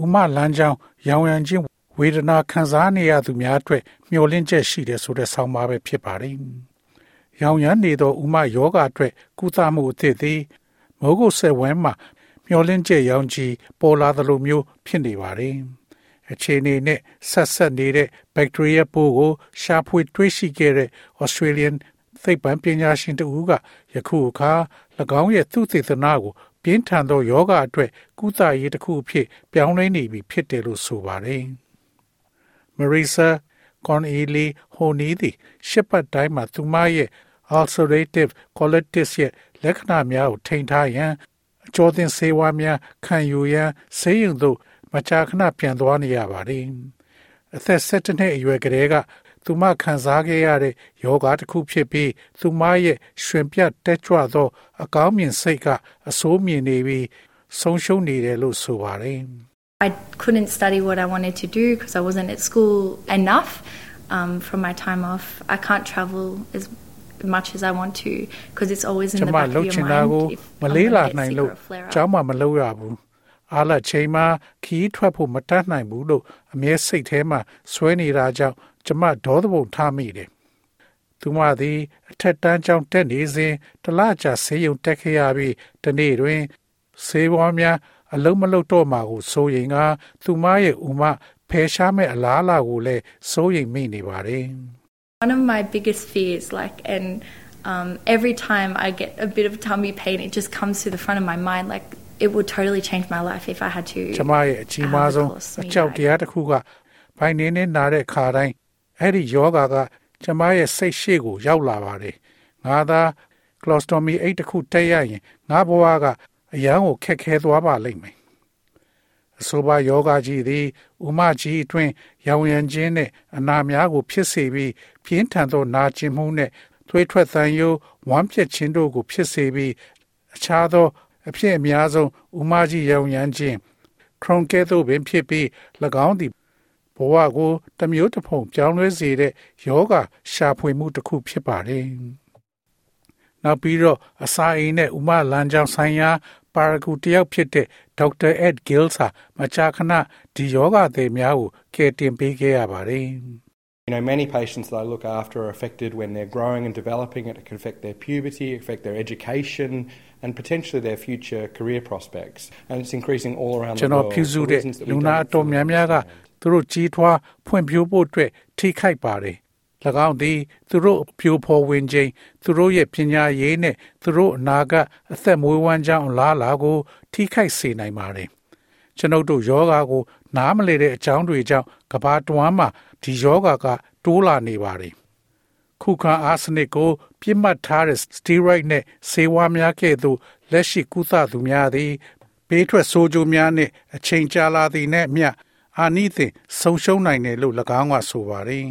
ဥမလန်းချောင်းရောင်ရမ်းချင်းဝေဒနာခံစားနေရသူများအတွက်မျှော်လင့်ချက်ရှိတယ်ဆိုတဲ့ဆောင်းပါးပဲဖြစ်ပါတယ်။ရောင်ရမ်းနေသောဥမယောဂအတွက်ကုသမှုအသစ်သည်မိုးကုတ်ဆက်ဝဲမှာမျှော်လင့်ချက်ရောင်ချီပေါ်လာသလိုမျိုးဖြစ်နေပါတယ်။အခြေအနေနဲ့ဆက်ဆက်နေတဲ့ဘက်တီးရီးယားပိုးကိုရှာဖွေတွေ့ရှိခဲ့တဲ့ Australian သိပ္ပံပညာရှင်တဦးကယခုအခါ၎င်းရဲ့သုတေသနကို ပြင်းထန်သောယောဂအတွက်ကုသရေးတစ်ခုအဖြစ် ပြောင်းလဲနေပြီဖြစ်တယ်လို့ဆိုပါတယ်။ Marisa Conley Honey သည်ရှစ်ပတ်တိုင်းမှာသူမရဲ့ ulcerative colitis ရဲ့လက္ခဏာများကိုထိန်းထားရန်အကျော်သင်ဆေးဝါးများခံယူရန်ဆေးရုံသို့မကြာခဏပြန်သွားနေရပါတယ်။အသက်17နှစ်အရွယ်ကလေးက သူမခံစားခဲ့ရတဲ့ယောဂတစ်ခုဖြစ်ပြီးသူမရဲ့ရှင်ပြတ်တက်ကြွသောအကောင်းမြင်စိတ်ကအဆိုးမြင်နေပြီးဆုံးရှုံးနေတယ်လို့ဆိုပါတယ်။ I couldn't study what I wanted to do because I wasn't at school enough um, from my time off. I can't travel as much as I want to because it's always in the back of your mind. If မလေးလာနိုင်လို့ကျောင်းမှာမလုပ်ရဘူး။အားလချိန်မှာခီးထွက်ဖို့မတတ်နိုင်ဘူးလို့အမြဲစိတ်ထဲမှာဆွဲနေတာကြောင့် ကျမဒေါသပုံထားမိတယ်။သူမသည်အထက်တန်းကျောင်းတက်နေစဉ်တလကြာဆေးရုံတက်ခဲ့ရပြီးတနေ့တွင်ဆေးဝါးများအလုံးမလုံးတော့မှာကိုစိုးရင်ကသူမရဲ့ဥမဖယ်ရှားမဲ့အလားအလာကိုလည်းစိုးရိမ်မိနေပါတယ်။ One of my biggest fears like and um, every time I get a bit of tummy pain it just comes to the front of my mind like it would totally change my life if I had to ကျမရဲ့အကြီးမားဆုံးအကြောက်တရားတစ်ခုကဘိုင်းနေနေနာတဲ့ခါတိုင်း အဲ့ဒီယောဂါကကျမရဲ့စိတ်ရှိကိုရောက်လာပါတယ်ငါသာ colostomy အိတ်တစ်ခုတက်ရရင်ငါဘဝကအရန်ကိုခက်ခဲသွားပါလိမ့်မယ်အဆိုပါယောဂကြီးသည်ဥမကြီးအတွင်းရောင်ရမ်းခြင်းနဲ့အနာများကို ဖြစ်စေပြီးပြင်းထန်သောနာကျင်မှုနဲ့သွေးထွက်သံယိုဝမ်းပြက်ခြင်းတို့ကိုဖြစ်စေပြီးအခြားသော အဖြစ်အများဆုံးဥမကြီးရောင်ရမ်းခြင်းခရွန်ကဲသို့ပင်ဖြစ်ပြီး၎င်းသည် ဘဝကိုတမျိုးတစ်ဖုံပြောင်းလဲစေတဲ့ယောဂရှာဖွေမှုတစ်ခုဖြစ်ပါတယ်။နောက်ပြီးတော့အစာအိမ်နဲ့ဥမလမ်းကြောင်းဆိုင်ရာပါရဂူတယောက်ဖြစ်တဲ့ဒေါက်တာ Ed Gills ဟာမကြာခဏဒီယောဂသည်များကိုကယ်တင်ပေးခဲ့ရပါတယ်။ You know, many patients that I look after are affected when they're growing and developing. It can affect their puberty, affect their education, and potentially their future career prospects. And it's increasing all around the world. ပြုစုတဲ့လူနာအတော်များများက သူတို့ကြီးထွားဖွံ့ဖြိုးဖို့အတွက်ထိခိုက်ပါတယ်၎င်းသည်သူတို့ပြိုဖော်ဝင်ခြင်းသူတို့ရဲ့ပညာရေးနဲ့သူတို့အနာဂတ်အသက်မွေးဝမ်းကြောင်းလားလာကို ထိခိုက်စေနိုင်ပါတယ်ကျွန်ုပ်တို့ယောဂါကို နားမလည်တဲ့အကြောင်းတွေကြောင့်ကဘာတွမ်းမှာဒီယောဂါကတိုးလာနေပါတယ်ခုခံအားစနစ်ကို ပြစ်မှတ်ထားတဲ့ steroid နဲ့ဆေးဝါးများကဲ့သို့လက်ရှိကုသသူများသည်ဘေးထွက်ဆိုးကျိုးများနဲ့အချိန်ကြာလာသည်နဲ့မျှ အာနိသင်ဆုံးရှုံးနိုင်တယ်လို့၎င်းကဆိုပါတယ်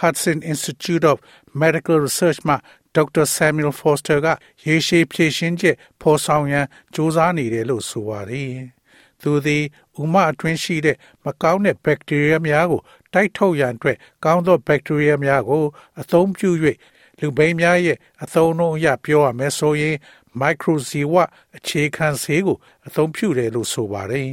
Hudson Institute of Medical Research မှဒေါက်တာ Samuel Foster ကရေရှည်ဖြည့်ရှင်းချက်ဖော်ဆောင်ရန်စူးစမ်းနေတယ်လို့ဆိုပါတယ်။သူသည်ဥမအတွင်းရှိတဲ့မကောင်းတဲ့ဘက်တီးရီးယားများကိုတိုက်ထုတ်ရန်အတွက်ကောင်းသောဘက်တီးရီးယားများကိုအသုံးပြု၍လူပိန်းများရဲ့အသုံးအနှုန်းအရပြောရမယ်ဆိုရင် microziwa အခြေခံဆေးကိုအသုံးပြုတယ်လို့ဆိုပါတယ်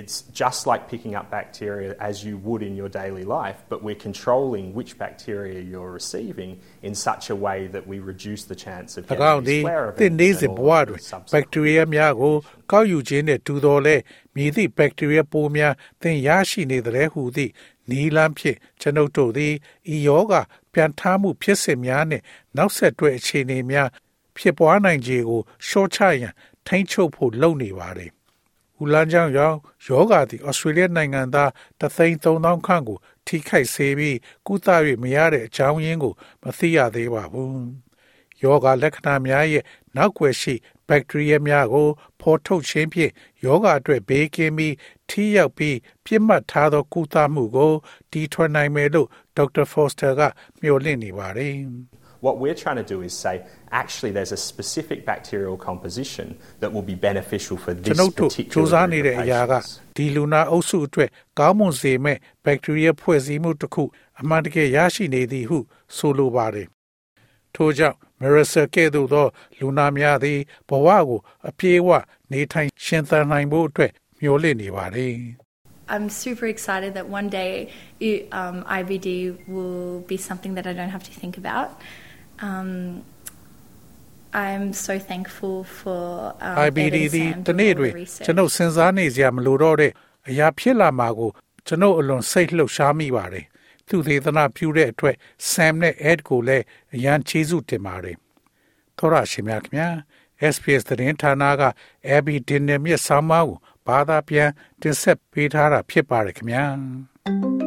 It's just like picking up bacteria as you would in your daily life but we're controlling which bacteria you're receiving in such a way that we reduce the chance of getting these flare events တင်နေစဉ်ဘဝတွင်ဘက်တီးရီးယားများကိုကောက်ယူခြင်းနဲ့တူတော်လဲမြည်သည့်ဘက်တီးရီးယားပိုးများသင်ရရှိနေတဲ့ဟုသည့်နီလန်းဖြင့်ကျွန်ုပ်တို့သည်ဤယောဂပြန်ထားမှုဖြစ်စဉ်များနှင့်နောက်ဆက်တွဲအခြေအနေများ ဖြစ်ပွားနိုင်ခြေကိုရှော့ချရန်ထိန်းချုပ်ဖို့လုပ်နေပါတယ်။ဦးလန်းချောင်းရောင်ယောဂါသည်ဩစတြေးလျနိုင်ငံသားတသိန်း3000ခန့်ကိုထိခိုက်စေပြီးကုသ၍မရတဲ့အကြောင်းရင်းကိုမသိရသေးပါဘူး။ယောဂါလက္ခဏာများရဲ့နောက်ွယ်ရှိဘက်တီးရီးယားများကိုဖော်ထုတ်ခြင်းဖြင့်ယောဂအတွက်ဘေးကင်းပြီးထိရောက်ပြီးပြစ်မှတ်ထားသောကုသမှုကိုတီထွင်နိုင်မယ်လို့ဒေါက်တာဖော့စတာကမျှော်လင့်နေပါတယ်။ What we're trying to do is say, actually, there's a specific bacterial composition that will be beneficial for this particular group of patients. ဒီလူနာအုပ်စုအတွက်ကောင်းမွန်စေမဲ့ဘက်တီးရီးယားဖွဲ့စည်းမှုတစ်ခုအမှန်တကယ်ရရှိနေသည်ဟုဆိုလိုပါတယ်။ထို့ကြောင့် Marissa ကဲ့သို့သောလူနာများသည်ဘဝကိုအပြေးအဝနေထိုင်ရှင်သန်နိုင်ဖို့အတွက်မျှော်လင့်နေပါတယ်။ I'm super excited that one day it, um, IBD will be something that I don't have to think about. Um, I'm so thankful for um, IBD သည်တနေ့တွင်ကျွန်ုပ်စဉ်းစားနေစရာမလိုတော့တဲ့အရာဖြစ်လာမှာကိုကျွန်ုပ်အလွန်စိတ်လှုပ်ရှားမိပါတယ်။သူသေသနာပြုတဲ့အတွက် Sam နဲ့ Ed ကိုလည်းအရန်ချီးကျူးတင်ပါတယ်။သောရရှိမြခင်ဗျာ SPS သတင်းဌာနက Abby Dinner မြစ်ဆောင်းပါးကိုဘာသာပြန်တင်ဆက်ပေးထားတာဖြစ်ပါတယ်ခင်ဗျာ။